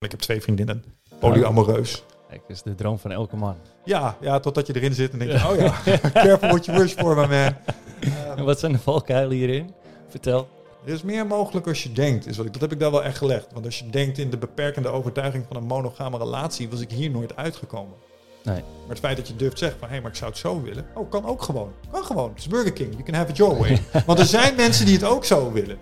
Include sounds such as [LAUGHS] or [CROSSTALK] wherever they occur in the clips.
Ik heb twee vriendinnen, polyamoreus. Kijk, dat is de droom van elke man. Ja, ja, totdat je erin zit en denk je, oh ja, [LAUGHS] careful what you wish for, my man. En wat zijn de valkuilen hierin? Vertel. Er is meer mogelijk als je denkt, is wat ik, dat heb ik daar wel echt gelegd. Want als je denkt in de beperkende overtuiging van een monogame relatie, was ik hier nooit uitgekomen. Nee. Maar het feit dat je durft zeggen van, hé, maar ik zou het zo willen. Oh, kan ook gewoon. Kan gewoon. Het is Burger King. You can have it your way. [LAUGHS] Want er zijn mensen die het ook zo willen.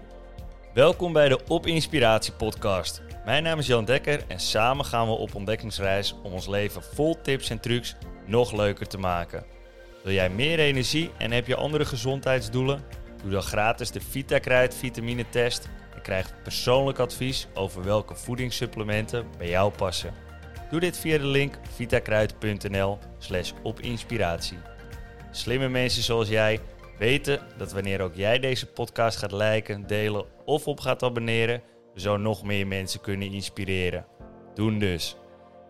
Welkom bij de Op Inspiratie podcast. Mijn naam is Jan Dekker en samen gaan we op ontdekkingsreis om ons leven vol tips en trucs nog leuker te maken. Wil jij meer energie en heb je andere gezondheidsdoelen? Doe dan gratis de VitaKruid vitamine test en krijg persoonlijk advies over welke voedingssupplementen bij jou passen. Doe dit via de link vitakruid.nl slash opinspiratie. Slimme mensen zoals jij weten dat wanneer ook jij deze podcast gaat liken, delen of op gaat abonneren, we zo nog meer mensen kunnen inspireren. Doen dus.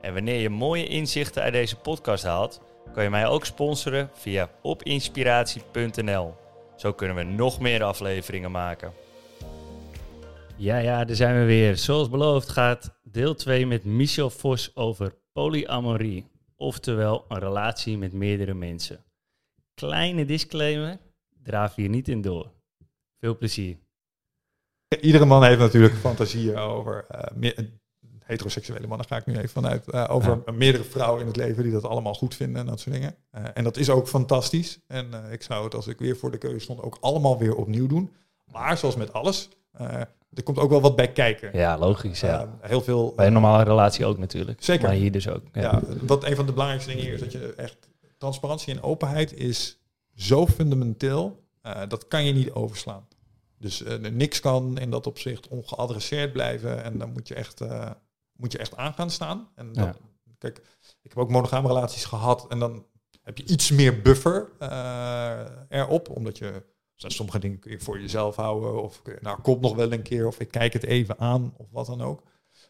En wanneer je mooie inzichten uit deze podcast haalt, kan je mij ook sponsoren via opinspiratie.nl. Zo kunnen we nog meer afleveringen maken. Ja, ja, daar zijn we weer. Zoals beloofd gaat deel 2 met Michel Vos over polyamorie. Oftewel een relatie met meerdere mensen. Kleine disclaimer, draaf hier niet in door. Veel plezier. Iedere man heeft natuurlijk fantasieën over eh, meer- heteroseksuele mannen, ga ik nu even vanuit, eh, over meerdere vrouwen in het leven die dat allemaal goed vinden en dat soort dingen. Eh, en dat is ook fantastisch. En ik zou het als ik weer voor de keuze stond ook allemaal weer opnieuw doen. Maar zoals met alles, er komt ook wel wat bij kijken. Ja, logisch. Ja. Heel veel. Bij een normale relatie ook natuurlijk. Zeker. Maar hier dus ook. Ja. ja, wat een van de belangrijkste dingen hier is dat je echt transparantie en openheid is zo fundamenteel. eh, dat kan je niet overslaan. Dus eh, niks kan in dat opzicht ongeadresseerd blijven. En dan moet je echt, eh, moet je echt aan gaan staan. En Ja. Kijk, ik heb ook monogame relaties gehad. En dan heb je iets meer buffer erop. Omdat je zijn sommige dingen kun je voor jezelf houden. Of nou, komt nog wel een keer. Of ik kijk het even aan. Of wat dan ook.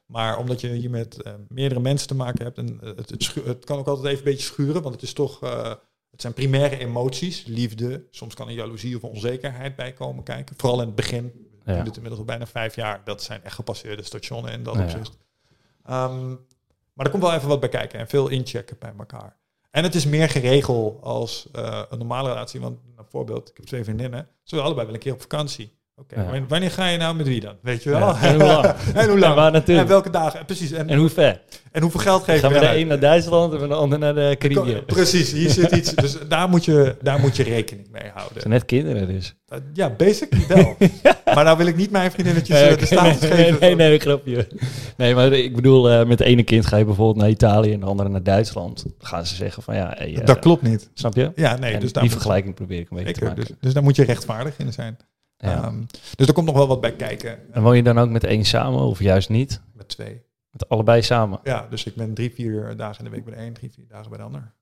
Maar omdat je hier met meerdere mensen te maken hebt. En het, het, het kan ook altijd even een beetje schuren. Want het is toch. Het zijn primaire emoties. Liefde. Soms kan er jaloezie of onzekerheid bij komen kijken. Vooral in het begin. We Ja. doen dit inmiddels al bijna vijf jaar. Dat zijn echt gepasseerde stationen in dat Ja. opzicht. Ehm, maar er komt wel even wat bij kijken. En veel inchecken bij elkaar. En het is meer geregeld als eh, een normale relatie. Want bijvoorbeeld, ik heb twee vriendinnen. Ze willen allebei wel een keer op vakantie. Oké, Ja. wanneer ga je nou met wie dan? Weet je wel? Ja, en hoe lang? [LAUGHS] en hoe lang? En? En welke dagen? En Precies. En, En hoe ver? en hoeveel geld geven Gaan we we de een naar Duitsland en de ander naar de Caribië? Precies, hier zit iets. Dus daar moet je, daar moet je rekening mee Het houden. zijn net kinderen dus. Ja, basically wel. [LAUGHS] Maar nou wil ik niet mijn vriendinnetjes Nee, eh, de status nee, geven. Nee, nee, nee, grapje. Nee, maar ik bedoel, eh, met de ene kind ga je bijvoorbeeld naar Italië en de andere naar Duitsland. Dan gaan ze zeggen van ja, hey, eh, Dat klopt niet. Snap je? Ja, nee. En dus die vergelijking probeer ik een beetje te maken. dus, dus daar moet je rechtvaardig in zijn. Ja. Ehm, dus er komt nog wel wat bij kijken. en woon je dan ook met één samen of juist niet? Met twee. Met allebei samen? Ja, dus ik ben drie, vier dagen in de week bij de een, drie, vier dagen bij de ander.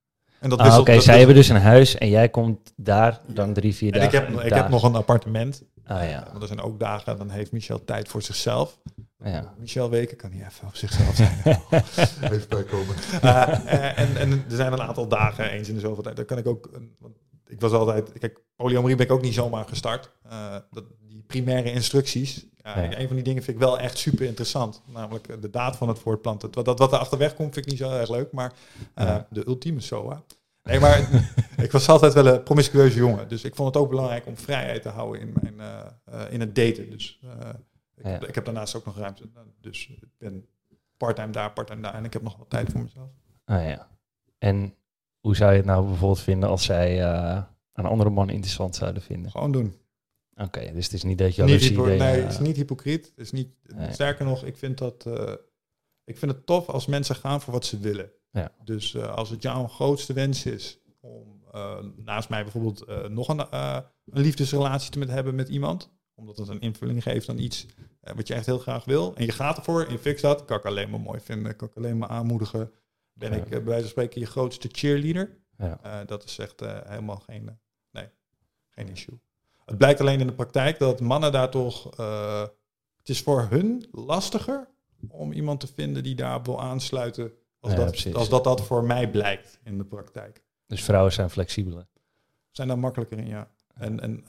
En dat Ah, wisselt. Oké, zij wisselt. hebben dus een huis en jij komt daar dan drie, vier En ik dagen. heb, ik heb nog een appartement. Ah ja, Want er zijn ook dagen, dan heeft Michel tijd voor zichzelf. ja. Michel Weken kan niet even op zichzelf zijn. [LAUGHS] even bijkomen. Eh, eh, en, en er zijn een aantal dagen, eens in de zoveel tijd. Dan kan ik ook. een- want ik was altijd. Kijk, polyamorie ben ik ook niet zomaar gestart. Eh, dat, die primaire instructies. Ja. Een van die dingen vind ik wel echt super interessant. Namelijk eh, de daad van het voortplanten. Wat, dat, wat er achterweg komt, vind ik niet zo erg leuk. Maar eh, Ja. de ultieme SOA. Nee, maar [LAUGHS] ik was altijd wel een promiscueuze jongen. Dus ik vond het ook belangrijk om vrijheid te houden in, mijn, in het daten. Dus ik, Ja. ik heb daarnaast ook nog ruimte. Dus ik ben parttime daar, parttime daar. En ik heb nog wat tijd voor mezelf. Ah ja. En hoe zou je het nou bijvoorbeeld vinden als zij eh, een andere man interessant zouden vinden? Gewoon doen. Oké, dus het is niet dat je Niet hypo- nee, het is niet hypocriet. Het is niet, Nee. Sterker nog, ik vind, dat, eh, ik vind het tof als mensen gaan voor wat ze willen. Ja. Dus eh, als het jouw grootste wens is om eh, naast mij bijvoorbeeld eh, nog een, eh, een liefdesrelatie te met hebben met iemand, omdat het een invulling geeft aan iets eh, wat je echt heel graag wil, en je gaat ervoor en je fixt dat, kan ik alleen maar mooi vinden, kan ik alleen maar aanmoedigen. Ben ik eh, bij wijze van spreken je grootste cheerleader? Ja. Eh, dat is echt eh, helemaal geen, nee, geen issue. Het blijkt alleen in de praktijk dat mannen daar toch, het is voor hun lastiger om iemand te vinden die daar wil aansluiten, als, Ja, dat, als dat dat voor mij blijkt in de praktijk. Dus vrouwen zijn flexibeler. Zijn daar makkelijker in, ja. En, en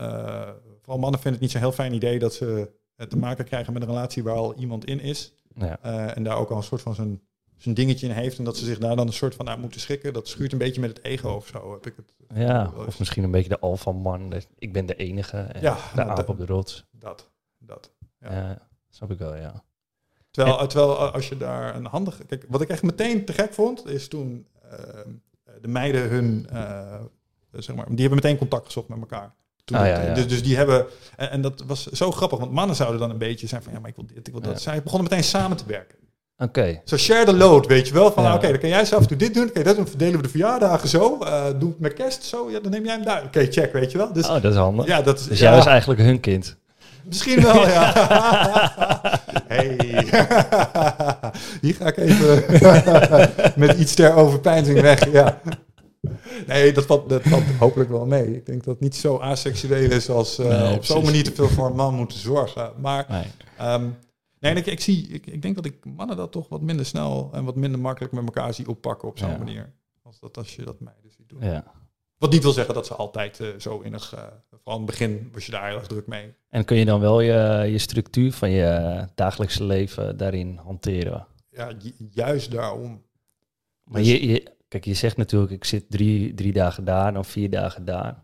vooral mannen vinden het niet zo'n heel fijn idee dat ze te maken krijgen met een relatie waar al iemand in is. Ja. En daar ook al een soort van zijn, zijn dingetje in heeft. En dat ze zich daar dan een soort van uit moeten schikken. Dat schuurt een beetje met het ego of zo. Heb ik het, ja, of misschien een beetje de alpha man. Ik ben de enige. En Ja, de nou, aap op de rots. dat, dat. Ja. Ja. snap ik wel, ja. Terwijl, terwijl eh, als je daar een handig... Kijk, wat ik echt meteen te gek vond, is toen ehm, de meiden hun... eh, zeg maar, die hebben meteen contact gezocht met elkaar. Toen Ah, ja, ja. Dus, dus die hebben... En, en dat was zo grappig, want mannen zouden dan een beetje zijn van... Ja, maar ik wil dit, ik wil dat. Ja. Zij begonnen meteen samen te werken. Oké. Zo share the load, weet je wel. Van, Ja. oké, dan kan jij zelf toe dit doen. Oké, dat doen, verdelen we de verjaardagen zo. eh doe het met kerst zo. Ja, dan neem jij hem daar. Oké, check, weet je wel. Dus Oh, dat is handig. ja, dat is... Dus ja, jij was eigenlijk hun kind. Misschien wel, ja. [LAUGHS] hey. [LAUGHS] Hier ga ik even [LAUGHS] met iets ter overpeinzing weg, ja. Nee, dat valt, dat valt hopelijk wel mee. Ik denk dat het niet zo asexueel is als eh, Nee, op zo'n manier te veel voor een man moeten zorgen. Maar Nee. Ehm, nee, ik, ik, zie, ik, ik denk dat ik mannen dat toch wat minder snel en wat minder makkelijk met elkaar zie oppakken op zo'n Ja. manier. Als, dat, als je dat meiden ziet doen. Ja. Wat niet wil zeggen dat ze altijd eh, zo innig, eh vooral in het begin was je daar heel erg druk mee. En kun je dan wel je, je structuur van je dagelijkse leven daarin hanteren? Ja, ju- juist daarom. Maar Dus- je, je, kijk, je zegt natuurlijk, ik zit drie, drie dagen daar, dan vier dagen daar.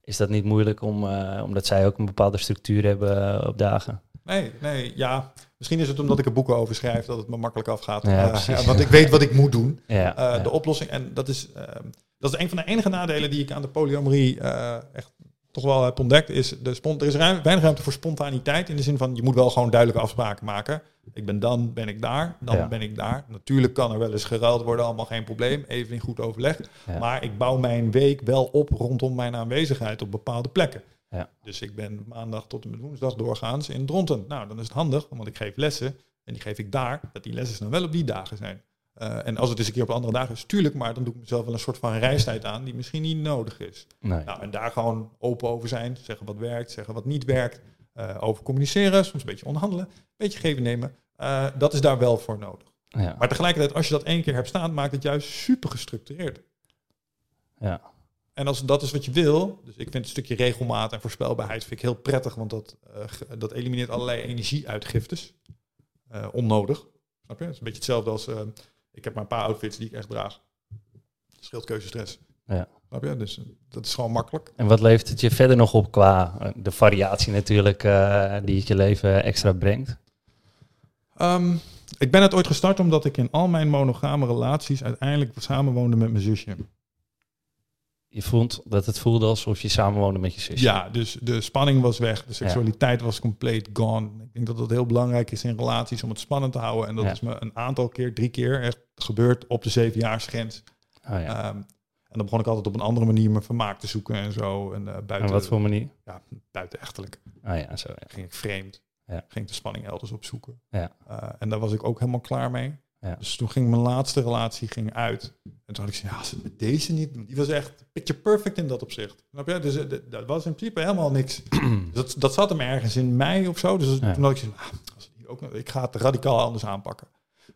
Is dat niet moeilijk om, eh, omdat zij ook een bepaalde structuur hebben op dagen? Nee, nee, ja. Misschien is het omdat ik er boeken over schrijf dat het me makkelijk afgaat. Ja, Eh, [LAUGHS] want ik weet wat ik moet doen. Ja, Eh. De oplossing, en dat is, ehm, dat is een van de enige nadelen die ik aan de polyamorie eh, echt toch wel heb ontdekt, is de er is ruim, weinig ruimte voor spontaniteit. In de zin van, je moet wel gewoon duidelijke afspraken maken. Ik ben dan, ben ik daar, dan ben ik daar. Natuurlijk kan er wel eens geruild worden, allemaal geen probleem. Even in goed overleg. Maar ik bouw mijn week wel op rondom mijn aanwezigheid op bepaalde plekken. Ja. Dus ik ben maandag tot en met woensdag doorgaans in Dronten. Nou, dan is het handig, want ik geef lessen. En die geef ik daar, dat die lessen dan wel op die dagen zijn. Eh, en als het eens een keer op andere dagen is, tuurlijk, maar dan doe ik mezelf wel een soort van reistijd aan die misschien niet nodig is. Nee. Nou, en daar gewoon open over zijn, zeggen wat werkt, zeggen wat niet werkt, eh, over communiceren, soms een beetje onderhandelen, een beetje geven nemen. Eh, dat is daar wel voor nodig. Ja. Maar tegelijkertijd, als je dat één keer hebt staan, maakt het juist super gestructureerd. Ja. En als dat is wat je wil, dus ik vind een stukje regelmaat en voorspelbaarheid vind ik heel prettig, want dat, eh, dat elimineert allerlei energieuitgiftes. Eh, onnodig. Snap je? Het is een beetje hetzelfde als, eh, ik heb maar een paar outfits die ik echt draag. Scheelt keuzestress. Ja. Snap je? Dus dat is gewoon makkelijk. En wat levert het je verder nog op qua de variatie natuurlijk die het je leven extra brengt? Ehm, ik ben het ooit gestart omdat ik in al mijn monogame relaties uiteindelijk samenwoonde met mijn zusje. Je voelt dat het voelde alsof je samenwoonde met je zusje. Ja, dus de spanning was weg. De seksualiteit was compleet gone. Ik denk dat het heel belangrijk is in relaties om het spannend te houden. En dat Ja. is me een aantal keer, drie keer, echt gebeurd op de zevenjaarsgrens. Oh, ja. Ehm, en dan begon ik altijd op een andere manier mijn vermaak te zoeken en zo. En, eh, buiten, en wat voor manier? ja, buitenechtelijk Ah ja, zo. Ging ik vreemd. Ja. Ging ik de spanning elders opzoeken. Ja. Eh, en daar was ik ook helemaal klaar mee. Ja. Dus toen ging mijn laatste relatie ging uit. En toen had ik gezegd, ja, als het met deze niet doen. Die was echt picture perfect in dat opzicht. Snap je? Dus eh, dat was in principe helemaal niks. [CLEARS THROAT] Dat, dat zat hem ergens in mei of zo. Dus Ja. toen had ik gezegd, ah, als ook, ik ga het radicaal anders aanpakken.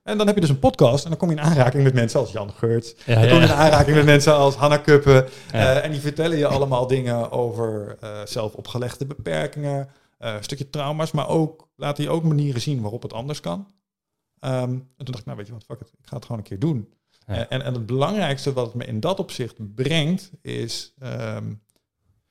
En dan heb je dus een podcast en dan kom je in aanraking met mensen als Jan Geurts. Ja, Dan kom je in aanraking met mensen als Hanna Kuppen. Eh, en die vertellen je allemaal dingen over eh, zelf opgelegde beperkingen, eh, een stukje trauma's, maar ook laten je ook manieren zien waarop het anders kan. Ehm, en toen dacht ik, nou weet je wat, fuck it, ik ga het gewoon een keer doen. Ja. En, en het belangrijkste wat het me in dat opzicht brengt, is, ehm,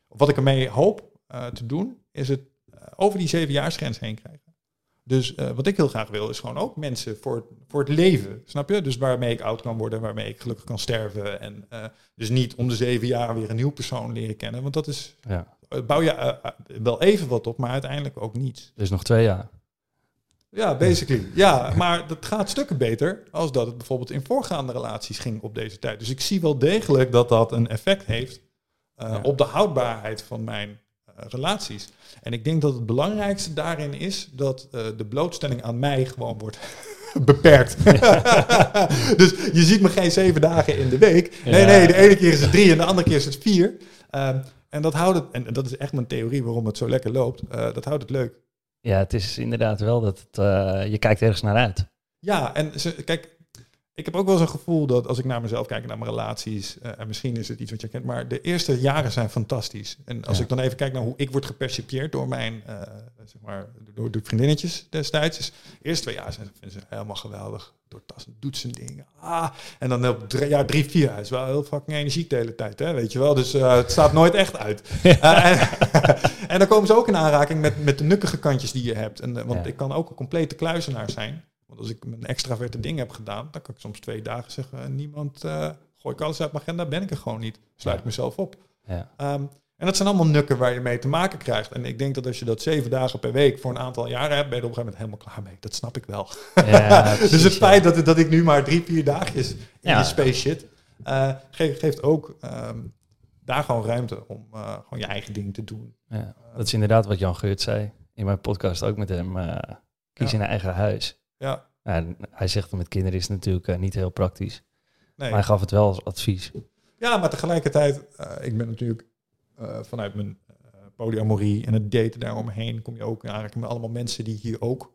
wat ik ermee hoop eh, te doen, is het eh, over die zevenjaarsgrens heen krijgen. Dus eh, wat ik heel graag wil, is gewoon ook mensen voor, het- voor het leven, snap je? Dus waarmee ik oud kan worden, waarmee ik gelukkig kan sterven. En dus niet om de zeven jaar weer een nieuw persoon leren kennen, want dat is, ja. bouw je wel even wat op, maar uiteindelijk ook niets. Dus nog twee jaar. Ja, basically. Ja, maar dat gaat stukken beter als dat het bijvoorbeeld in voorgaande relaties ging op deze tijd. Dus ik zie wel degelijk dat dat een effect heeft eh, Ja. op de houdbaarheid van mijn eh, relaties. En ik denk dat het belangrijkste daarin is dat eh, de blootstelling aan mij gewoon wordt [LAUGHS] beperkt. [LAUGHS] dus je ziet me geen zeven dagen in de week. Nee, Ja. nee, de ene keer is het drie en de andere keer is het vier. Ehm, en dat houdt het, en dat is echt mijn theorie waarom het zo lekker loopt, dat houdt het leuk. Ja, het is inderdaad wel dat het, eh, je kijkt ergens naar uit. Ja, en ze, kijk, ik heb ook wel zo'n gevoel dat als ik naar mezelf kijk, naar mijn relaties, eh, en misschien is het iets wat je kent, maar de eerste jaren zijn fantastisch. En als Ja. ik dan even kijk naar hoe ik word gepercipieerd door mijn, eh, zeg maar, door de vriendinnetjes destijds, is de eerste twee jaar zijn, ze helemaal geweldig. Door tas doet zijn dingen. Ah, en dan op drie, jaar drie, vier, is wel heel fucking energiek de hele tijd, hè, weet je wel. Dus eh, het staat nooit echt uit. [LAUGHS] En, [LAUGHS] en dan komen ze ook in aanraking met, met de nukkige kantjes die je hebt. En, want Ja. ik kan ook een complete kluizenaar zijn. Want als ik een extraverte ding heb gedaan, dan kan ik soms twee dagen zeggen, eh, niemand, eh gooi ik alles uit mijn agenda, ben ik er gewoon niet. Sluit mezelf op. Ja. Ehm, en dat zijn allemaal nukken waar je mee te maken krijgt. En ik denk dat als je dat zeven dagen per week voor een aantal jaren hebt, ben je er op een gegeven moment helemaal klaar mee. Dat snap ik wel. Ja, [LAUGHS] dus het feit dat, dat ik nu maar drie, vier dagjes in die space shit, eh, ge- geeft ook ehm, daar gewoon ruimte om gewoon je eigen ding te doen. Ja, dat is inderdaad wat Jan Geurt zei in mijn podcast ook met hem. kies in eigen huis. Ja, en hij zegt dat met kinderen is het natuurlijk eh, niet heel praktisch. nee. Maar hij gaf het wel als advies. Ja, maar tegelijkertijd, eh, ik ben natuurlijk eh, vanuit mijn polyamorie en het daten daaromheen, kom je ook aanraking met allemaal mensen die hier ook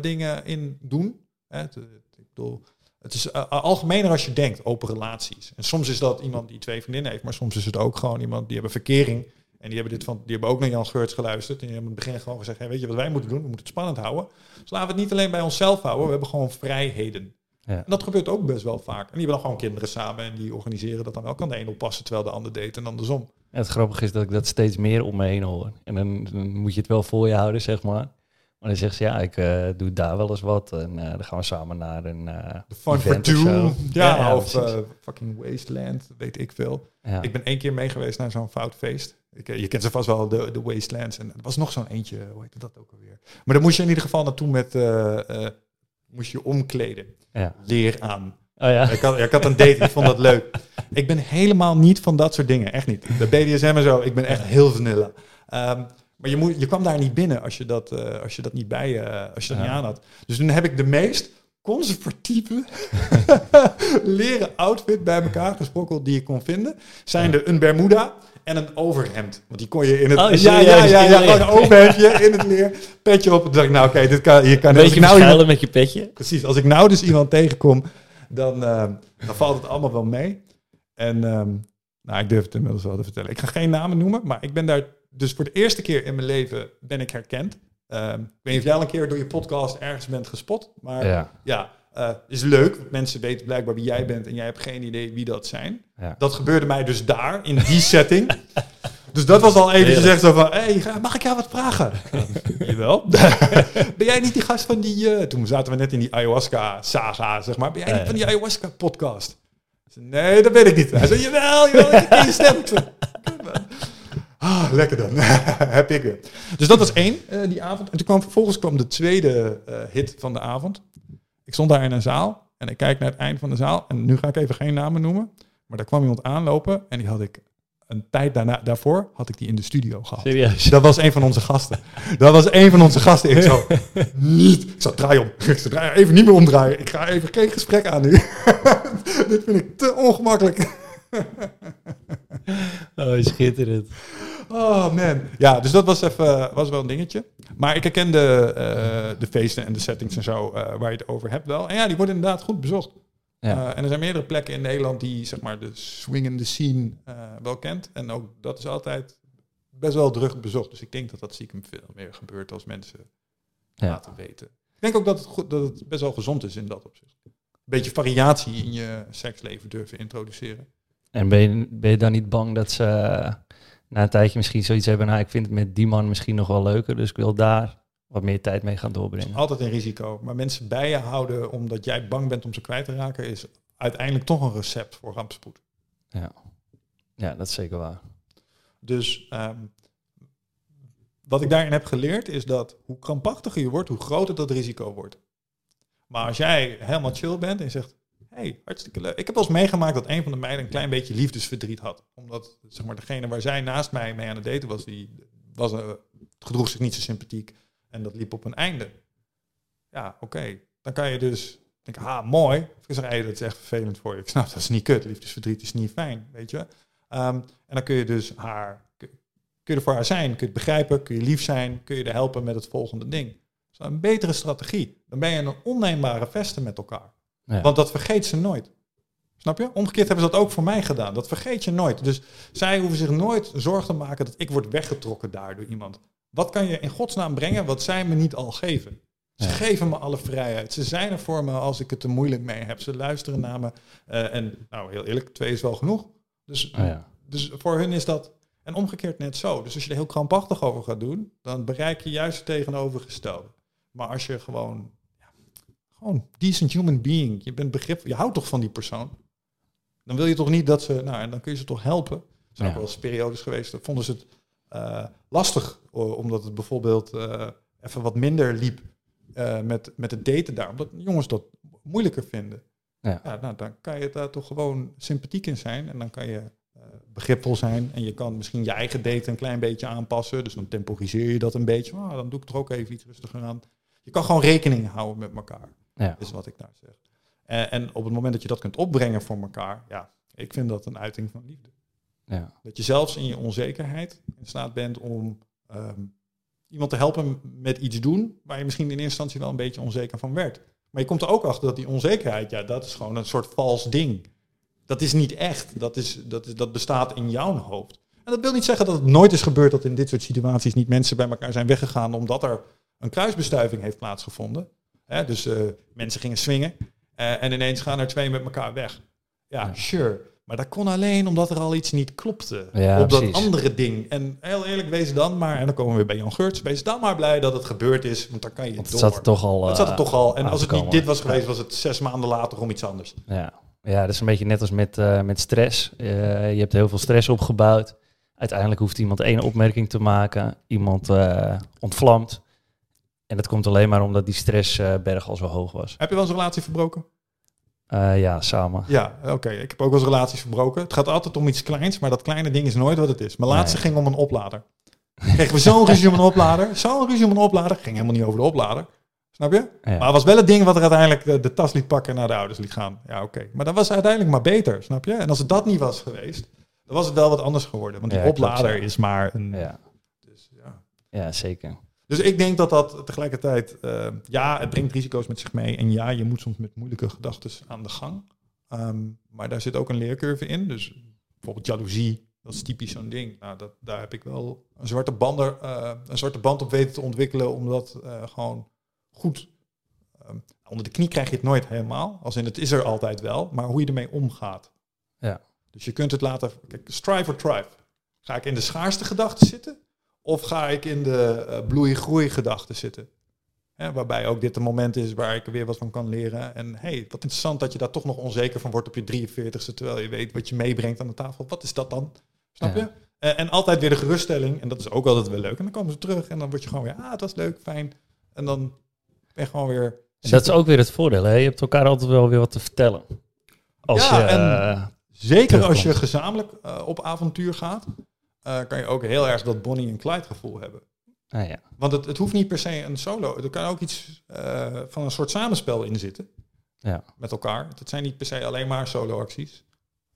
dingen in doen. Hè, ik bedoel, het is eh, algemener als je denkt, open relaties. En soms is dat iemand die twee vriendinnen heeft, maar soms is het ook gewoon iemand die hebben verkering. En die hebben, dit van, die hebben ook naar Jan Geurts geluisterd. En die hebben in het begin gewoon gezegd, hey, weet je wat wij moeten doen? We moeten het spannend houden. Dus laten we het niet alleen bij onszelf houden, we hebben gewoon vrijheden. Ja. En dat gebeurt ook best wel vaak. En die hebben dan gewoon kinderen samen en die organiseren dat dan wel. Kan de een oppassen terwijl de ander deed en andersom. En het grappige is dat ik dat steeds meer om me heen hoor. En dan, dan moet je het wel voor je houden, zeg maar. Maar dan zegt ze, ja, ik eh, doe daar wel eens wat. En eh, dan gaan we samen naar een eh, De Fun for Two. Ja, of fucking Wasteland, weet ik veel. Ik ben één keer mee geweest naar zo'n fout feest. Ik, eh, je kent ze vast wel, de, de Wastelands. En er was nog zo'n eentje, hoe heette dat ook alweer? Maar dan moest je in ieder geval naartoe met... eh, eh, moest je omkleden. ja. Leer aan. Oh ja. Ik had, ik had een date, ik vond dat leuk. Ik ben helemaal niet van dat soort dingen, echt niet. De BDSM en zo, ik ben echt heel vanilla. Ehm, maar je, moet, je kwam daar niet binnen als je dat, eh, als je dat niet bij je, als je dat Ja. niet aan had. Dus toen heb ik de meest conservatieve [LAUGHS] leren outfit bij elkaar gesprokkeld die je kon vinden. Zijn er een Bermuda en een overhemd. Want die kon je in het... Oh, ja, ja, ja, ja, gewoon een overhemdje in het leer. Petje op. Toen dacht ik, nou oké, dit kan, hier kan... Ik beetje nou iemand- met je petje. Precies, als ik nou dus iemand tegenkom, dan, eh, dan valt het allemaal wel mee. En ehm, nou, ik durf het inmiddels wel te vertellen. Ik ga geen namen noemen, maar ik ben daar dus voor de eerste keer in mijn leven ben ik herkend. Ehm, ik weet niet of jij al een keer door je podcast ergens bent gespot, maar ja, Ja. Eh, is leuk. want Mensen weten blijkbaar wie jij bent en jij hebt geen idee wie dat zijn. Ja. Dat gebeurde mij dus daar, in die [LAUGHS] setting. Dus dat was al Heerlijk. echt zo van, hey, mag ik jou wat vragen? [LAUGHS] Jawel. [LAUGHS] ben jij niet die gast van die... eh, toen zaten we net in die ayahuasca-saga, zeg maar. Ben jij niet van die ayahuasca-podcast? Nee, dat weet ik niet. Hij zei, jawel, jawel, ik ken je stem. Ah, lekker dan. Heb ik weer. Dus dat was één, eh, die avond. En toen kwam vervolgens kwam de tweede hit van de avond. Ik stond daar in een zaal en ik kijk naar het eind van de zaal. En nu ga ik even geen namen noemen. Maar daar kwam iemand aanlopen en die had ik een tijd daarna, daarvoor had ik die in de studio gehad. Serieus. Dat was een van onze gasten. Dat was een van onze gasten. Ik zo, niet. Ik zou draai om. Ik zou even niet meer omdraaien. Ik ga even geen gesprek aan nu. [LAUGHS] Dit vind ik te ongemakkelijk. Oh, schitterend. Oh man. Ja, dus dat was even was wel een dingetje. Maar ik herken de, eh, de feesten en de settings en zo eh, waar je het over hebt wel. En ja, die worden inderdaad goed bezocht. Ja. Eh, en er zijn meerdere plekken in Nederland die zeg maar de swingende scene wel kent. En ook dat is altijd best wel druk bezocht. Dus ik denk dat dat stiekem veel meer gebeurt als mensen Ja. laten weten. Ik denk ook dat het, goed, dat het best wel gezond is in dat opzicht. Een beetje variatie in je seksleven durven introduceren. En ben je, ben je dan niet bang dat ze na een tijdje misschien zoiets hebben... nou, ik vind het met die man misschien nog wel leuker... dus ik wil daar wat meer tijd mee gaan doorbrengen. Altijd een risico. Maar mensen bij je houden omdat jij bang bent om ze kwijt te raken, is uiteindelijk toch een recept voor rampspoed. Ja, dat is zeker waar. Dus ehm, wat ik daarin heb geleerd is dat hoe krampachtiger je wordt, hoe groter dat risico wordt. Maar als jij helemaal chill bent en zegt, hey, hartstikke leuk. Ik heb wel meegemaakt dat een van de meiden een klein beetje liefdesverdriet had. Omdat zeg maar, degene waar zij naast mij mee aan het daten was, die was, eh, gedroeg zich niet zo sympathiek. En dat liep op een einde. Ja, oké. Dan kan je dus denken, ah, mooi. Je zegt, hey, dat is echt vervelend voor je. Ik snap, dat is niet kut. Liefdesverdriet is niet fijn, weet je. Ehm, en dan kun je dus haar, kun je er voor haar zijn, kun je het begrijpen, kun je lief zijn, kun je er helpen met het volgende ding. Dat is een betere strategie. Dan ben je een onneembare vesten met elkaar. Ja. Want dat vergeet ze nooit. Snap je? Omgekeerd hebben ze dat ook voor mij gedaan. Dat vergeet je nooit. Dus zij hoeven zich nooit zorgen te maken dat ik word weggetrokken daar door iemand. Wat kan je in godsnaam brengen wat zij me niet al geven? Ze Ja. geven me alle vrijheid. Ze zijn er voor me als ik het te moeilijk mee heb. Ze luisteren naar me. Eh, en nou, heel eerlijk, twee is wel genoeg. Dus, Oh ja. dus voor hun is dat... En omgekeerd net zo. Dus als je er heel krampachtig over gaat doen... dan bereik je juist het tegenovergestelde. Maar als je gewoon... Gewoon decent human being. Je bent begrip... Je houdt toch van die persoon? Dan wil je toch niet dat ze... Nou, en dan kun je ze toch helpen. Er zijn Ja. ook wel eens periodes geweest... dat vonden ze het eh, lastig. Omdat het bijvoorbeeld eh, even wat minder liep... eh, met, met het daten daar. Omdat jongens dat moeilijker vinden. Ja. Ja, nou, dan kan je daar toch gewoon sympathiek in zijn. En dan kan je begripvol zijn. En je kan misschien je eigen date een klein beetje aanpassen. Dus dan temporiseer je dat een beetje. Ah, dan doe ik er ook even iets rustiger aan. Je kan gewoon rekening houden met elkaar. Ja. Is wat ik daar zeg. En, en op het moment dat je dat kunt opbrengen voor elkaar. Ja, ik vind dat een uiting van liefde. Ja. Dat je zelfs in je onzekerheid in staat bent om ehm, iemand te helpen met iets doen waar je misschien in eerste instantie wel een beetje onzeker van werd. Maar je komt er ook achter dat die onzekerheid, ja, dat is gewoon een soort vals ding. Dat is niet echt. Dat, is, dat, is, dat bestaat in jouw hoofd. En dat wil niet zeggen dat het nooit is gebeurd dat in dit soort situaties niet mensen bij elkaar zijn weggegaan omdat er een kruisbestuiving heeft plaatsgevonden. Hè, dus eh, mensen gingen swingen eh, en ineens gaan er twee met elkaar weg. Ja, Ja. sure. Maar dat kon alleen omdat er al iets niet klopte Ja, op dat andere ding. En heel eerlijk, wees dan maar, en dan komen we weer bij Jan Geurts, wees dan maar blij dat het gebeurd is, want dan kan je het door. zat er toch al. het zat er eh, toch al. En als het niet dit was geweest, was het zes maanden later om iets anders. Ja. ja, dat is een beetje net als met, met stress. Je hebt heel veel stress opgebouwd. Uiteindelijk hoeft iemand één opmerking te maken. Iemand ontvlamt. En dat komt alleen maar omdat die stressberg al zo hoog was. Heb je wel eens een relatie verbroken? Eh, ja, samen. Ja, oké. Ik heb ook wel eens relaties verbroken. Het gaat altijd om iets kleins, maar dat kleine ding is nooit wat het is. Mijn laatste Nee. ging om een oplader. Kregen we zo'n ruzie om een oplader. Zo'n ruzie om een oplader. Ging helemaal niet over de oplader. Snap je? Ja. Maar het was wel het ding wat er uiteindelijk de, de tas liet pakken en naar de ouders liet gaan. Ja, oké. Maar dat was uiteindelijk maar beter, snap je? En als het dat niet was geweest, dan was het wel wat anders geworden. Want die Ja, klopt, oplader ja. is maar een... Ja, Dus, ja. ja zeker. Dus ik denk dat dat tegelijkertijd... eh, ja, het brengt risico's met zich mee. En ja, je moet soms met moeilijke gedachten aan de gang. Ehm, maar daar zit ook een leercurve in. Dus bijvoorbeeld jaloezie, dat is typisch zo'n ding. Nou, dat, daar heb ik wel een zwarte, bander, eh, een zwarte band op weten te ontwikkelen... om dat eh, gewoon goed... ehm, onder de knie krijg je het nooit helemaal. Als in het is er altijd wel, maar hoe je ermee omgaat. Ja. Dus je kunt het laten... Kijk, strive or thrive. Ga ik in de schaarste gedachten zitten? Of ga ik in de eh, bloei-groei gedachten zitten? Hè, waarbij ook dit een moment is waar ik er weer wat van kan leren. En hey, wat interessant dat je daar toch nog onzeker van wordt op je 43ste, terwijl je weet wat je meebrengt aan de tafel. Wat is dat dan? Snap Ja. je? Eh, en altijd weer de geruststelling. En dat is ook altijd wel leuk. En dan komen ze terug en dan word je gewoon weer, ah, het was leuk, fijn. En dan ben je gewoon weer... Dat is ook weer het voordeel. Hè? Je hebt elkaar altijd wel weer wat te vertellen. Als Ja, je, en- eh, Zeker als je gezamenlijk eh, op avontuur gaat, eh, kan je ook heel erg dat Bonnie en Clyde gevoel hebben. ah, ja. Want het, het hoeft niet per se een solo. Er kan ook iets eh, van een soort samenspel in zitten. Ja. Met elkaar. Het zijn niet per se alleen maar solo-acties.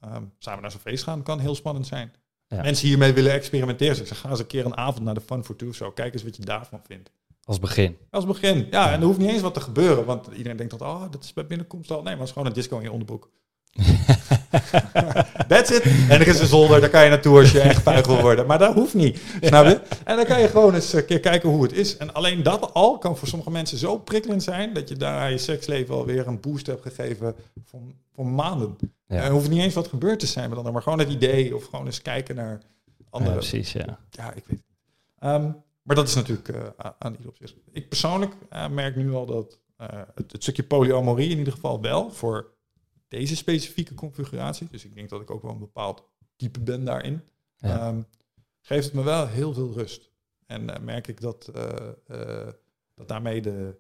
Ehm, samen naar zo'n feest gaan kan heel spannend zijn. Ja. Mensen hiermee willen experimenteren. Dus ik zeg, ga eens een keer een avond naar de Fun for Two zo. Kijk eens wat je daarvan vindt. Als begin. Als begin. Ja, en er hoeft niet eens wat te gebeuren. Want iedereen denkt dat, oh, dat is bij binnenkomst al. Nee, maar het is gewoon een disco in je onderbroek. [LAUGHS] That's it. En er is een zolder, daar kan je naartoe als je echt vuig wil worden. Maar dat hoeft niet, snap je? En dan kan je gewoon eens een keer kijken hoe het is. En alleen dat al kan voor sommige mensen zo prikkelend zijn... dat je daar je seksleven alweer een boost hebt gegeven voor, voor maanden. Ja. Er hoeft niet eens wat gebeurd te zijn, maar dan maar gewoon het idee... of gewoon eens kijken naar Ja, andere... precies, ja. Ja, ik weet het. Ehm, maar dat is natuurlijk eh, aan ieder op zich. Ik persoonlijk eh, merk nu al dat eh, het, het stukje polyamorie in ieder geval wel voor deze specifieke configuratie. Dus ik denk dat ik ook wel een bepaald type ben daarin. Ja. ehm, geeft het me wel heel veel rust. En eh, merk ik dat, eh, eh, dat daarmee de,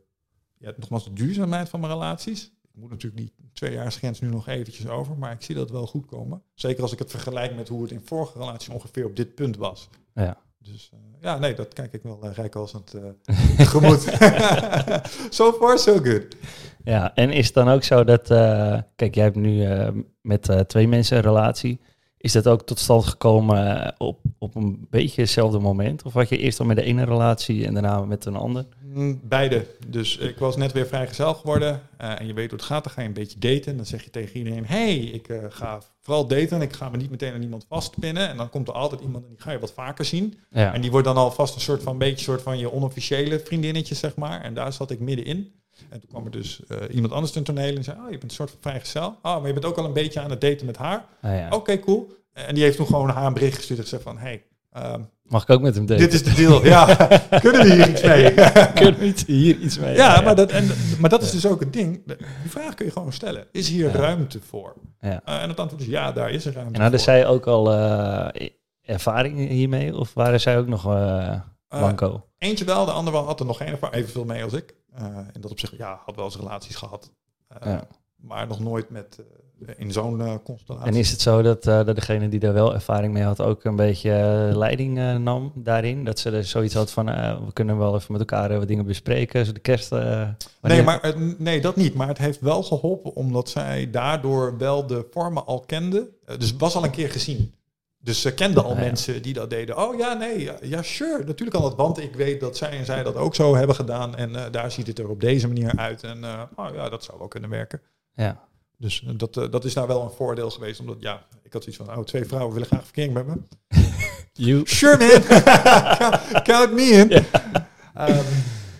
ja, nogmaals de duurzaamheid van mijn relaties. Ik moet natuurlijk die tweejaarsgrens nu nog eventjes over, maar ik zie dat wel goed komen. Zeker als ik het vergelijk met hoe het in vorige relaties ongeveer op dit punt was. Ja. Dus eh, ja, nee, dat kijk ik wel uh, rijkhalsend uh, [LAUGHS] tegemoet. [LAUGHS] so far, so good. Ja, en is het dan ook zo dat, uh, kijk, jij hebt nu uh, met uh, twee mensen een relatie. Is dat ook tot stand gekomen op, op een beetje hetzelfde moment? Of had je eerst al met de ene relatie en daarna met een ander? Mm, Beide. Dus ik was net weer vrijgezel geworden. eh, en je weet hoe het gaat. Dan ga je een beetje daten. Dan zeg je tegen iedereen: hey, ik eh, ga vooral daten. Ik ga me niet meteen aan iemand vastpinnen. En dan komt er altijd iemand en die ga je wat vaker zien. Ja. En die wordt dan alvast een soort van beetje soort van je onofficiële vriendinnetje, zeg maar. En daar zat ik middenin. En toen kwam er dus eh, iemand anders ten toneel en zei: Oh, je bent een soort van vrijgezel. Oh, maar je bent ook al een beetje aan het daten met haar. Ah, ja. Oké, cool. En die heeft toen gewoon haar een bericht gestuurd en gezegd van... Hey, ehm, Mag ik ook met hem daten? dit is de deal. Ja, [LAUGHS] kunnen we hier iets mee? Kunnen we hier iets mee? ja, maar dat, en, maar dat is dus ook het ding. Die vraag kun je gewoon stellen. Is hier Ja. ruimte voor? Ja. Eh, en het antwoord is ja, daar is er ruimte En hadden voor. zij ook al eh, ervaring hiermee? Of waren zij ook nog Eh, blanco? Eentje wel, de ander wel had er nog geen ervaring. Evenveel mee als ik. In dat opzicht, ja, had wel eens relaties gehad. Eh. Maar nog nooit met, in zo'n eh, constellatie. En is het zo dat, eh, dat degene die daar wel ervaring mee had ook een beetje eh, leiding eh, nam daarin? Dat ze er zoiets had van, eh, we kunnen wel even met elkaar eh, wat dingen bespreken. Zo de kerst... eh, Nee, maar, nee, dat niet. Maar het heeft wel geholpen omdat zij daardoor wel de vormen al kende. Eh, dus het was al een keer gezien. Dus ze kende al Ah, ja. mensen die dat deden. Oh ja, nee, ja, ja, sure. Natuurlijk al dat, want ik weet dat zij en zij dat ook zo hebben gedaan. En eh, daar ziet het er op deze manier uit. En eh, oh ja, dat zou wel kunnen werken. Ja. Dus eh, dat, eh, dat is daar wel een voordeel geweest. Omdat ja, ik had zoiets van, oh, twee vrouwen willen graag verkering met me. [LAUGHS] You. Sure man, [LAUGHS] Count- me in. Ehm,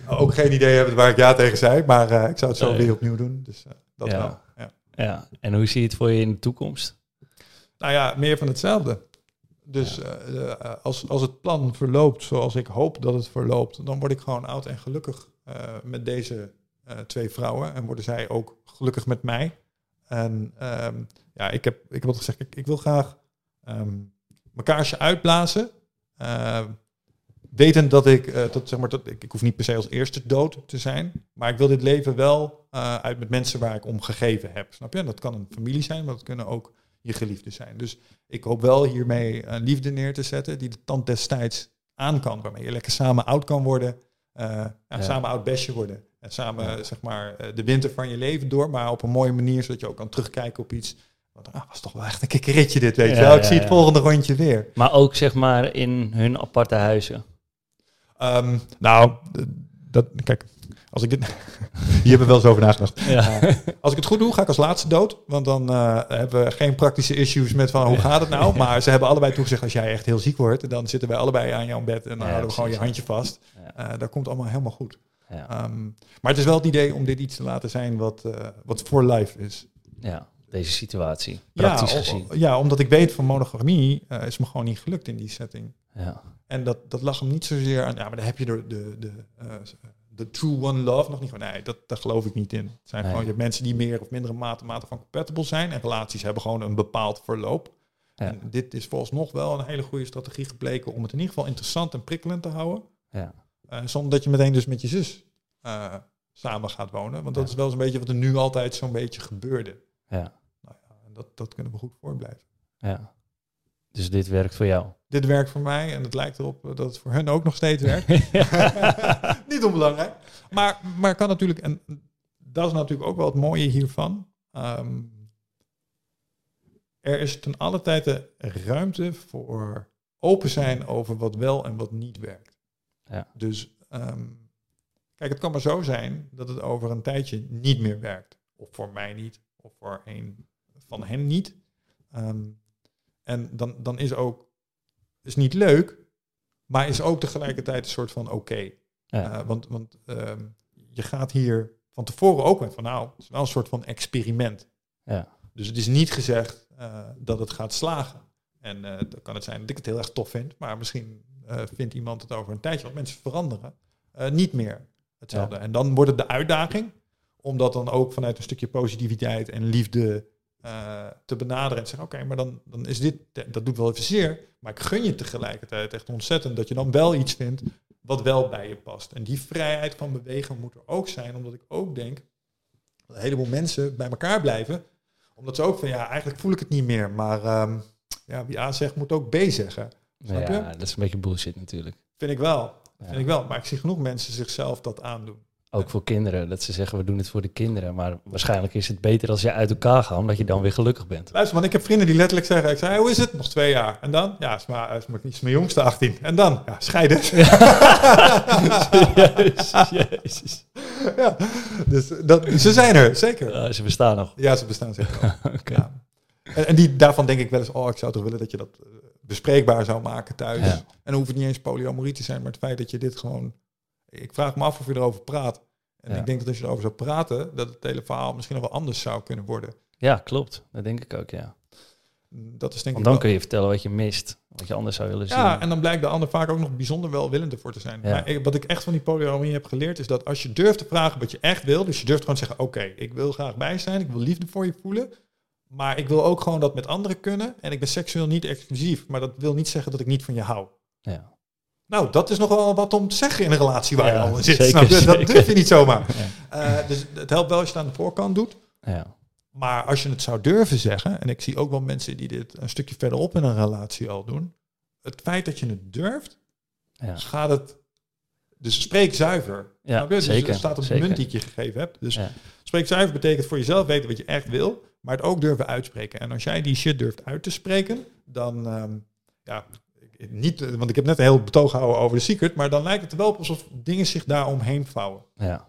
ook geen idee hebben waar ik ja tegen zei, maar eh, ik zou het zo weer opnieuw doen. Dus dat Ja. wel. Ja. Ja. En hoe zie je het voor je in de toekomst? Nou ja, meer van hetzelfde. Dus als, als het plan verloopt zoals ik hoop dat het verloopt, dan word ik gewoon oud en gelukkig met deze twee vrouwen. En worden zij ook gelukkig met mij. En ehm, ja, ik heb, ik heb altijd gezegd, ik, ik wil graag ehm mijn kaarsje uitblazen. Ehm, wetend dat ik, eh, dat, zeg maar, dat, ik, ik hoef niet per se als eerste dood te zijn. Maar ik wil dit leven wel eh, uit met mensen waar ik om gegeven heb. Snap je? En dat kan een familie zijn, maar dat kunnen ook je geliefden zijn. Dus ik hoop wel hiermee een liefde neer te zetten die de tand destijds aan kan. Waarmee je lekker samen oud kan worden. eh, ja, Ja. Samen oud bestje worden. En samen Ja. zeg maar eh, de winter van je leven door. Maar op een mooie manier, zodat je ook kan terugkijken op iets. Wat, ah, was toch wel echt een kikkerritje dit, weet je Ja, wel. Ik ja, zie het volgende rondje weer. Maar ook zeg maar in hun aparte huizen. Ehm, nou, dat, kijk, als ik dit... [LAUGHS] Hier hebben we wel eens over nagedacht. Ja. Als ik het goed doe, ga ik als laatste dood. Want dan eh, hebben we geen praktische issues met van hoe gaat het nou. [LAUGHS] Maar ze hebben allebei toegezegd, als jij echt heel ziek wordt, dan zitten wij allebei aan jouw bed en dan Ja, houden we gewoon je handje vast. Eh dat komt allemaal helemaal goed. Ja. Ehm, maar het is wel het idee om dit iets te laten zijn wat, eh, wat voor life is. ja, deze situatie. Praktisch ja, gezien. o- ja, omdat ik weet van monogamie eh, is me gewoon niet gelukt in die setting. Ja. En dat, dat lag hem niet zozeer aan, ja, maar dan heb je de, de, de, eh, de true one love nog niet van. Nee, dat, daar geloof ik niet in. Het zijn Nee. gewoon, je hebt mensen die meer of mindere mate, mate van compatible zijn. En relaties hebben gewoon een bepaald verloop. Ja. En dit is volgens nog wel een hele goede strategie gebleken om het in ieder geval interessant en prikkelend te houden. Ja. Eh, zonder dat je meteen dus met je zus eh, samen gaat wonen. Want dat Ja. is wel zo'n beetje wat er nu altijd zo'n beetje gebeurde. Ja. Nou ja, en dat, dat kunnen we goed voorblijven. ja. Dus dit werkt voor jou. Dit werkt voor mij en het lijkt erop dat het voor hun ook nog steeds werkt. [LAUGHS] [LAUGHS] Niet onbelangrijk. Maar, maar kan natuurlijk, en dat is natuurlijk ook wel het mooie hiervan. ehm, er is ten alle tijde ruimte voor open zijn over wat wel en wat niet werkt. Ja. Dus ehm, kijk, het kan maar zo zijn dat het over een tijdje niet meer werkt. Of voor mij niet, of voor een van hen niet. Ehm, en dan, dan is ook, is niet leuk, maar is ook tegelijkertijd een soort van oké. Ja. Uh, want want ehm, je gaat hier van tevoren ook met van nou, het is wel een soort van experiment. Ja. Dus het is niet gezegd eh, dat het gaat slagen. En eh, dan kan het zijn dat ik het heel erg tof vind, maar misschien eh, vindt iemand het over een tijdje, want mensen veranderen, eh, niet meer hetzelfde. En dan wordt het de uitdaging om dat dan ook vanuit een stukje positiviteit en liefde eh, te benaderen en te zeggen, oké, maar dan, dan is dit, dat doet wel even zeer, maar ik gun je tegelijkertijd echt ontzettend dat je dan wel iets vindt wat wel bij je past. En die vrijheid van bewegen moet er ook zijn, omdat ik ook denk dat een heleboel mensen bij elkaar blijven, omdat ze ook van, ja, eigenlijk voel ik het niet meer, maar ehm, ja, wie A zegt, moet ook B zeggen. Snap ja, je? dat is een beetje bullshit natuurlijk. Vind ik wel. Ja. Vind ik wel. Maar ik zie genoeg mensen zichzelf dat aandoen. Ook voor kinderen, dat ze zeggen we doen het voor de kinderen. Maar waarschijnlijk is het beter als je uit elkaar gaat, omdat je dan weer gelukkig bent. Luister, man, ik heb vrienden die letterlijk zeggen... Ik zei, hoe is het? Nog twee jaar. En dan? Ja, is maar, is maar, is mijn jongste 18. En dan? Ja, scheiden. [LAUGHS] Jezus, jezus. ja, dus dat, ze zijn er, zeker. Ja, ze bestaan nog. Ja, ze bestaan zeker. [LAUGHS] Ja. En, en die, daarvan denk ik wel eens... Oh, ik zou toch willen dat je dat eh, bespreekbaar zou maken thuis. Ja. En dan hoeft het niet eens polyamorie te zijn... maar het feit dat je dit gewoon... Ik vraag me af of je erover praat. En Ja. ik denk dat als je erover zou praten... dat het hele verhaal misschien nog wel anders zou kunnen worden. Ja, klopt. Dat denk ik ook, ja. Dat is denk Want ik dan kun je vertellen wat je mist. Wat je anders zou willen zien. Ja, en dan blijkt de ander vaak ook nog bijzonder welwillend ervoor te zijn. Ja. Maar wat ik echt van die polyamorie heb geleerd, is dat als je durft te vragen wat je echt wil, dus je durft gewoon te zeggen, oké, ik wil graag bij zijn, ik wil liefde voor je voelen, maar ik wil ook gewoon dat met anderen kunnen en ik ben seksueel niet exclusief, maar dat wil niet zeggen dat ik niet van je hou. Ja. Nou, dat is nogal wat om te zeggen in een relatie waar je al in zit. zeker, je? Dat zeker. durf je niet zomaar. Ja. Eh, dus het helpt wel als je het aan de voorkant doet. Ja. Maar als je het zou durven zeggen, en ik zie ook wel mensen die dit een stukje verderop in een relatie al doen, het feit dat je het durft, Ja. gaat het. Dus spreek zuiver. Ja, je? Dus zeker, het staat op de munt die ik je gegeven heb. Dus spreek zuiver betekent voor jezelf weten wat je echt wil, maar het ook durven uitspreken. En als jij die shit durft uit te spreken, dan ehm, ja. Niet, eh, want ik heb net een heel betoog gehouden over de secret, maar dan lijkt het wel alsof dingen zich daar omheen vouwen. Ja.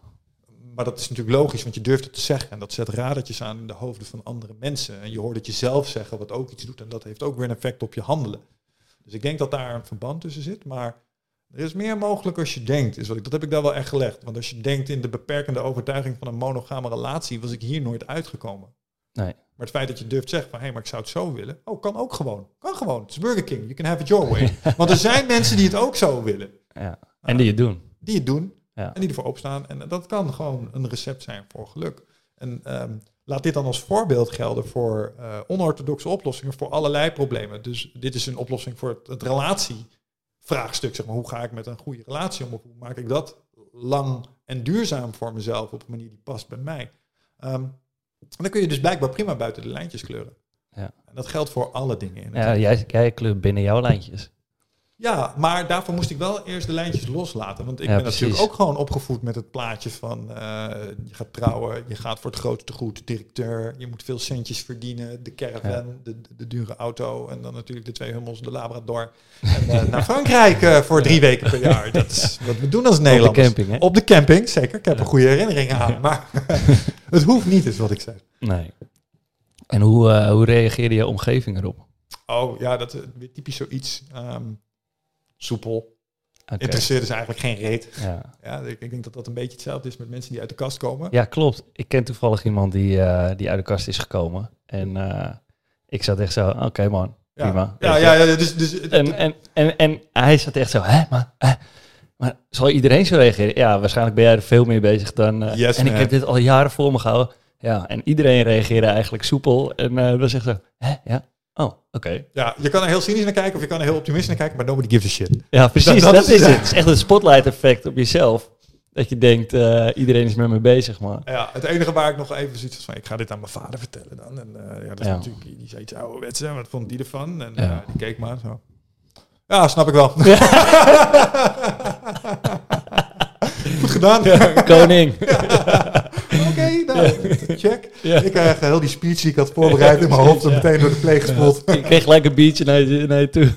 Maar dat is natuurlijk logisch, want je durft het te zeggen. En dat zet radertjes aan in de hoofden van andere mensen. En je hoort het jezelf zeggen, wat ook iets doet. En dat heeft ook weer een effect op je handelen. Dus ik denk dat daar een verband tussen zit. Maar er is meer mogelijk als je denkt. Is wat ik, dat heb ik daar wel echt gelegd. Want als je denkt in de beperkende overtuiging van een monogame relatie, was ik hier nooit uitgekomen. Nee. Maar het feit dat je durft zeggen van, hé, maar ik zou het zo willen. Oh, kan ook gewoon. Kan gewoon. Het is Burger King. You can have it your way. [LAUGHS] Want er zijn mensen die het ook zo willen. ja. En die het doen. Die het doen. Ja. En die ervoor opstaan. En dat kan gewoon een recept zijn voor geluk. En ehm, laat dit dan als voorbeeld gelden voor eh, onorthodoxe oplossingen voor allerlei problemen. Dus dit is een oplossing voor het, het relatievraagstuk. Zeg maar. Hoe ga ik met een goede relatie om? Hoe maak ik dat lang en duurzaam voor mezelf op een manier die past bij mij? En dan kun je dus blijkbaar prima buiten de lijntjes kleuren. Ja. En dat geldt voor alle dingen in het Ja, jij, jij kleurt binnen jouw lijntjes. Ja, maar daarvoor moest ik wel eerst de lijntjes loslaten. Want ik Ja, ben precies. natuurlijk ook gewoon opgevoed met het plaatje van... eh, je gaat trouwen, je gaat voor het grootste goed, directeur... je moet veel centjes verdienen, de caravan, de, de, de dure auto... en dan natuurlijk de twee hummels, de labrador... en eh, naar Frankrijk eh, voor drie weken per jaar. Dat is wat we doen als Op de Nederlanders. camping, hè? Op de camping, zeker. Ik heb er Ja. goede herinneringen aan. Maar [LAUGHS] het hoeft niet, is wat ik zeg. Nee. En hoe, hoe reageerde je omgeving erop? Oh ja, dat is typisch zoiets. ehm, soepel. Oké. Interesseerde ze eigenlijk geen reet. Ja. Ja, ik, ik denk dat dat een beetje hetzelfde is met mensen die uit de kast komen. ja, klopt. Ik ken toevallig iemand die, eh, die uit de kast is gekomen. En eh, ik zat echt zo, oké man, prima. Ja, ja, ja, dus, dus En, en, en, en hij zat echt zo, hè, maar, hè, maar zal iedereen zo reageren? Ja, waarschijnlijk ben jij er veel meer bezig dan... eh, Yes, en ik heb dit al jaren voor me gehouden. Ja, en iedereen reageerde eigenlijk soepel. En eh dan zegt ze, hè, ja, oh, oké. ja, je kan er heel cynisch naar kijken of je kan er heel optimistisch naar kijken, maar nobody gives a shit. Ja, precies, Dat- dat, dat is het. Het is echt een spotlight effect op jezelf. Dat je denkt, eh, iedereen is met me bezig, maar... Ja, het enige waar ik nog even zoiets van, ik ga dit aan mijn vader vertellen dan. En eh, ja, dat is Ja. natuurlijk, die zei iets ouderwets, hè, wat vond die ervan? En Ja. eh, die keek maar zo. Ja, snap ik wel. [LAUGHS] Goed gedaan. Koning. Check. Ik krijg heel die speech die ik had voorbereid in mijn hoofd en meteen door de pleeg gespoeld. Ik kreeg gelijk een biertje naar je, naar je toe.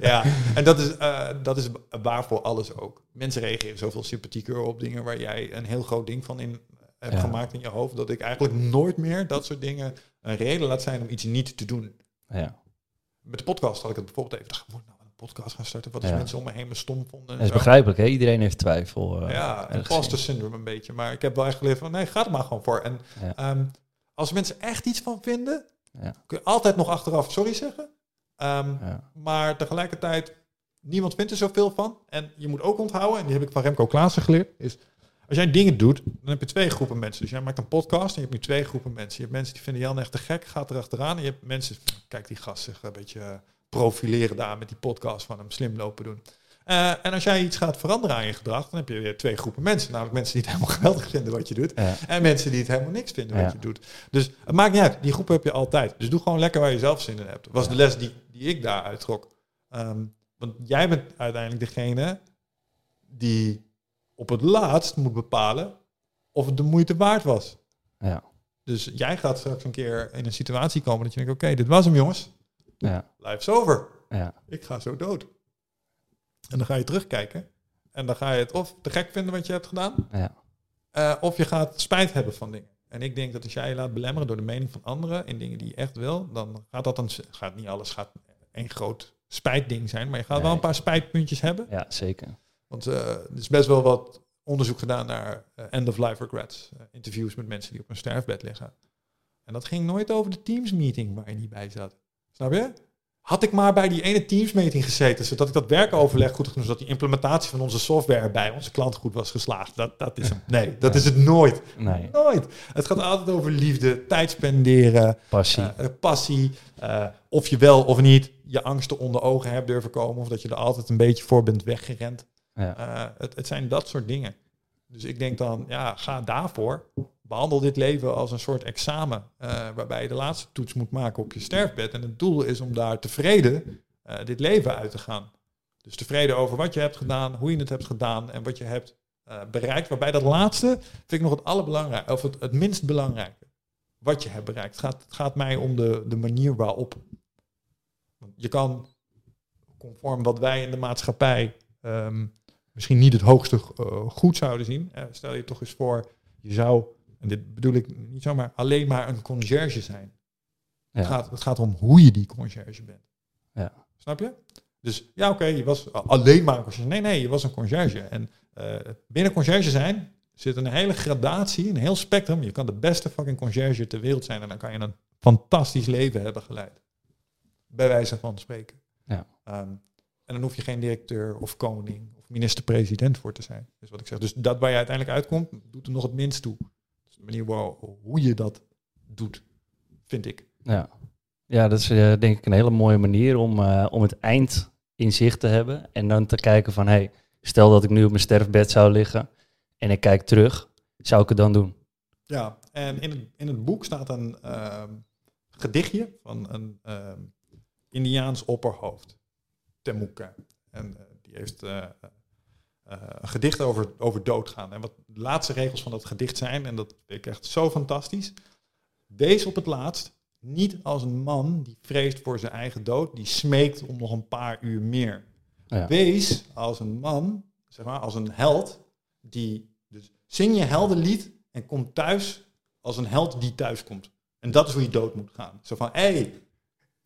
Ja, en dat is, eh, dat is waar voor alles ook. Mensen reageren zoveel sympathieker op dingen waar jij een heel groot ding van in hebt gemaakt in je hoofd, dat ik eigenlijk nooit meer dat soort dingen een reden laat zijn om iets niet te doen. Ja, Met de podcast had ik het bijvoorbeeld even, dacht, podcast gaan starten? Wat als Ja. mensen om me heen me stom vonden? en dat is zo. begrijpelijk, hè? Iedereen heeft twijfel. eh, Ja, imposter in. syndrome een beetje. Maar ik heb wel echt geleerd van, nee, ga er maar gewoon voor. En ehm, als mensen echt iets van vinden, kun je altijd nog achteraf sorry zeggen. Ehm. Maar tegelijkertijd, niemand vindt er zoveel van. En je moet ook onthouden, en die heb ik van Remco Klaassen geleerd, is als jij dingen doet, dan heb je twee groepen mensen. Dus jij maakt een podcast en je hebt nu twee groepen mensen. Je hebt mensen die vinden Jan echt te gek, gaat er achteraan. En je hebt mensen, kijk die gast zich een beetje profileren daar met die podcast van hem slim lopen doen. Eh, en als jij iets gaat veranderen aan je gedrag, dan heb je weer twee groepen mensen. Namelijk mensen die het helemaal [LAUGHS] geweldig vinden wat je doet. Ja. En mensen die het helemaal niks vinden Ja. wat je doet. Dus het maakt niet uit. Die groep heb je altijd. Dus doe gewoon lekker waar je zelf zin in hebt. Dat was Ja. de les die, die ik daar uittrok. Ehm, want jij bent uiteindelijk degene die op het laatst moet bepalen of het de moeite waard was. Ja. Dus jij gaat straks een keer in een situatie komen dat je denkt, oké, dit was hem jongens. Ja. Life's over. Ja. Ik ga zo dood. En dan ga je terugkijken. En dan ga je het of te gek vinden wat je hebt gedaan. Ja. eh, of je gaat spijt hebben van dingen. En ik denk dat als jij je laat belemmeren door de mening van anderen in dingen die je echt wil, dan gaat dat dan gaat niet alles gaat één groot spijtding zijn, maar je gaat wel een paar spijtpuntjes hebben. ja, zeker. Want eh, er is best wel wat onderzoek gedaan naar eh, end-of-life regrets. Interviews met mensen die op een sterfbed liggen. En dat ging nooit over de Teams-meeting waar je niet bij zat. Snap je? Had ik maar bij die ene Teams-meeting gezeten, zodat ik dat werkoverleg goed genoeg, zodat die implementatie van onze software bij onze klant goed was geslaagd. Dat, dat is hem. Nee, dat is het nooit. Nee, Nooit. Het gaat altijd over liefde, tijd spenderen, passie. eh, eh, passie. eh, of je wel of niet je angsten onder ogen hebt durven komen. Of dat je er altijd een beetje voor bent weggerend. ja. Het, het zijn dat soort dingen. Dus ik denk dan, ja, ga daarvoor. Behandel dit leven als een soort examen. eh, waarbij je de laatste toets moet maken op je sterfbed. En het doel is om daar tevreden eh, dit leven uit te gaan. Dus tevreden over wat je hebt gedaan, hoe je het hebt gedaan en wat je hebt eh, bereikt. Waarbij dat laatste vind ik nog het allerbelangrijkste, of het, het minst belangrijke. Wat je hebt bereikt. Het gaat, het gaat mij om de, de manier waarop. Je kan, conform wat wij in de maatschappij ehm, misschien niet het hoogste goed zouden zien. Stel je toch eens voor, je zou, en dit bedoel ik niet zomaar, alleen maar een conciërge zijn. Ja. Het, gaat, het gaat om hoe je die conciërge bent. Ja. Snap je? Dus ja, oké, je was alleen maar een conciërge. Nee, nee, je was een conciërge. En eh, binnen conciërge zijn zit een hele gradatie, een heel spectrum. Je kan de beste fucking conciërge ter wereld zijn en dan kan je een fantastisch leven hebben geleid. Bij wijze van spreken. Ja. Ehm, en dan hoef je geen directeur of koning of minister-president voor te zijn. Dus wat ik zeg. Dus dat waar je uiteindelijk uitkomt, doet er nog het minst toe. De manier hoe je dat doet, vind ik. Ja, ja dat is eh, denk ik een hele mooie manier om, eh, om het eind in zicht te hebben. En dan te kijken van, hey, stel dat ik nu op mijn sterfbed zou liggen en ik kijk terug, zou ik het dan doen? Ja, en in het, in het boek staat een ehm, gedichtje van een ehm, Indiaans opperhoofd, Temuka. En eh, die heeft een gedicht over, over doodgaan. En wat de laatste regels van dat gedicht zijn, en dat vind ik echt zo fantastisch. Wees op het laatst niet als een man die vreest voor zijn eigen dood, die smeekt om nog een paar uur meer. Ja. Wees als een man, zeg maar, als een held, die dus zing je heldenlied en kom thuis als een held die thuis komt. En dat is hoe je dood moet gaan. Zo van, hé, hey,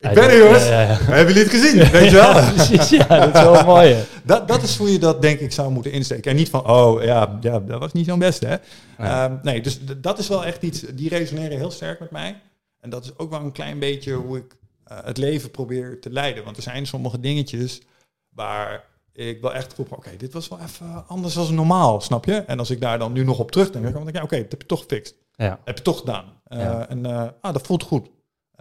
ik ben er jongens. ja, ja. Hebben jullie het gezien? Weet je wel? [LAUGHS] Precies, ja, dat is wel mooi. Dat, dat is hoe je dat denk ik zou moeten insteken. En niet van, oh ja, ja dat was niet zo'n beste hè. Ja. Ehm, nee, dus dat is wel echt iets, die resoneren heel sterk met mij. En dat is ook wel een klein beetje hoe ik eh, het leven probeer te leiden. Want er zijn sommige dingetjes waar ik wel echt van, oké, dit was wel even anders dan normaal, snap je? En als ik daar dan nu nog op terugdenk, dan denk ik, ja, oké, dat heb je toch gefixt. Ja, Heb je toch gedaan. Eh. En eh, ah, dat voelt goed.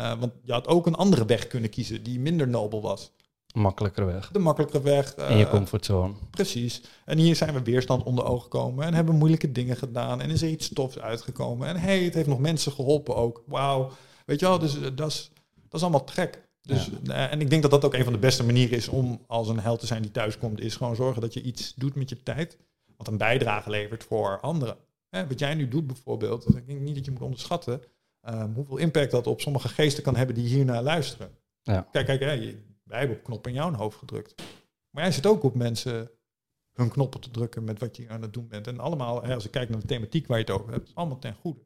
Eh, want je had ook een andere weg kunnen kiezen die minder nobel was. makkelijker weg. De makkelijke weg. In je eh, comfortzone. Precies. En hier zijn we weerstand onder ogen gekomen en hebben moeilijke dingen gedaan en is er iets stofs uitgekomen. En hey, het heeft nog mensen geholpen ook. Wauw. Weet je wel, dus eh, dat is, dat is allemaal te gek. Dus, en ik denk dat dat ook een van de beste manieren is om als een held te zijn die thuiskomt, is gewoon zorgen dat je iets doet met je tijd, wat een bijdrage levert voor anderen. Hè, wat jij nu doet bijvoorbeeld, dat denk ik niet dat je moet onderschatten, ehm, hoeveel impact dat op sommige geesten kan hebben die hiernaar luisteren. Ja. Kijk, kijk, hè, wij hebben op knop in jouw hoofd gedrukt. Maar jij zit ook op mensen hun knoppen te drukken met wat je aan het doen bent. En allemaal, hè, als ik kijk naar de thematiek waar je het over hebt, allemaal ten goede.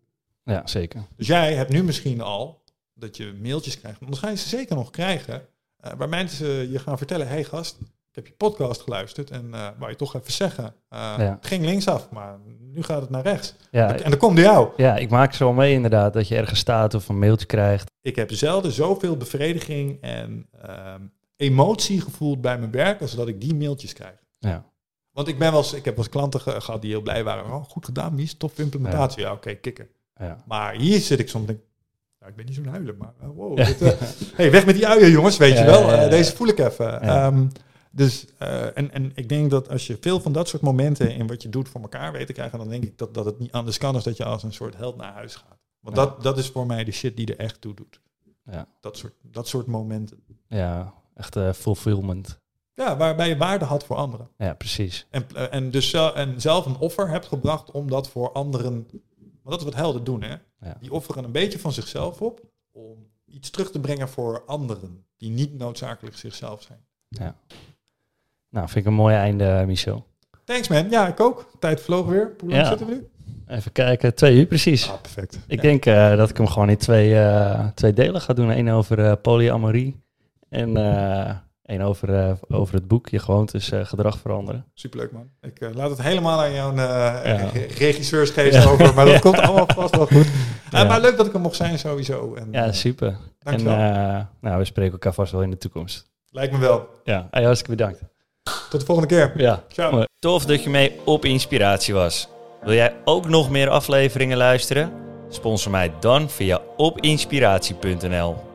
Ja, zeker. Dus jij hebt nu misschien al dat je mailtjes krijgt. Dan ga je ze zeker nog krijgen. eh, waar mensen je gaan vertellen, hey gast, ik heb je podcast geluisterd. En eh wou je toch even zeggen, eh, Ja. het ging linksaf, maar nu gaat het naar rechts. Ja, En dan komt jou. ja, ik maak zo mee inderdaad dat je ergens staat of een mailtje krijgt. Ik heb zelden zoveel bevrediging en ehm, emotie gevoeld bij mijn werk als dat ik die mailtjes krijg. Ja, Want ik ben wel eens, ik heb wel eens klanten ge- gehad die heel blij waren. Oh, goed gedaan, Mies, tof implementatie. Ja, oké, kikken. ja. Maar hier zit ik soms denk, nou, ik ben niet zo'n huilen, maar eh, wow. dit, hey, weg met die uien, jongens, weet je wel. deze voel ik even. Ja. Dus, eh, en, en ik denk dat als je veel van dat soort momenten in wat je doet voor elkaar weet te krijgen, dan denk ik dat, dat het niet anders kan als dat je als een soort held naar huis gaat. Want Ja. dat, dat is voor mij de shit die er echt toe doet. Ja. Dat soort, dat soort momenten. ja echt eh, fulfillment. Ja, waarbij je waarde had voor anderen. Ja, precies. En, eh, en dus en zelf een offer hebt gebracht om dat voor anderen... Want dat is wat helden doen, hè? Ja. Die offeren een beetje van zichzelf op om iets terug te brengen voor anderen die niet noodzakelijk zichzelf zijn. Nou, vind ik een mooi einde, Michel. Thanks man. Ja, ik ook. Tijd vloog weer. Hoe lang Ja. zitten we nu? Even kijken, twee uur precies. Ah, perfect. Ik Ja. denk eh, dat ik hem gewoon in twee, eh, twee delen ga doen. Eén over eh, polyamorie en eh één over, eh, over het boek Je gewoontes eh, gedrag veranderen. Superleuk man. Ik eh, laat het helemaal aan jouw eh, Ja. re- regisseursgeest Ja. over, maar dat [LAUGHS] komt allemaal vast wel goed. Eh, maar leuk dat ik er mocht zijn sowieso. En, Ja, eh, super. En dankjewel. eh, nou, we spreken elkaar vast wel in de toekomst. Lijkt me wel. Ja, hey, hartstikke bedankt. Tot de volgende keer. Ja, Ciao. Tof dat je mee op inspiratie was. Wil jij ook nog meer afleveringen luisteren? Sponsor mij dan via opinspiratie.nl.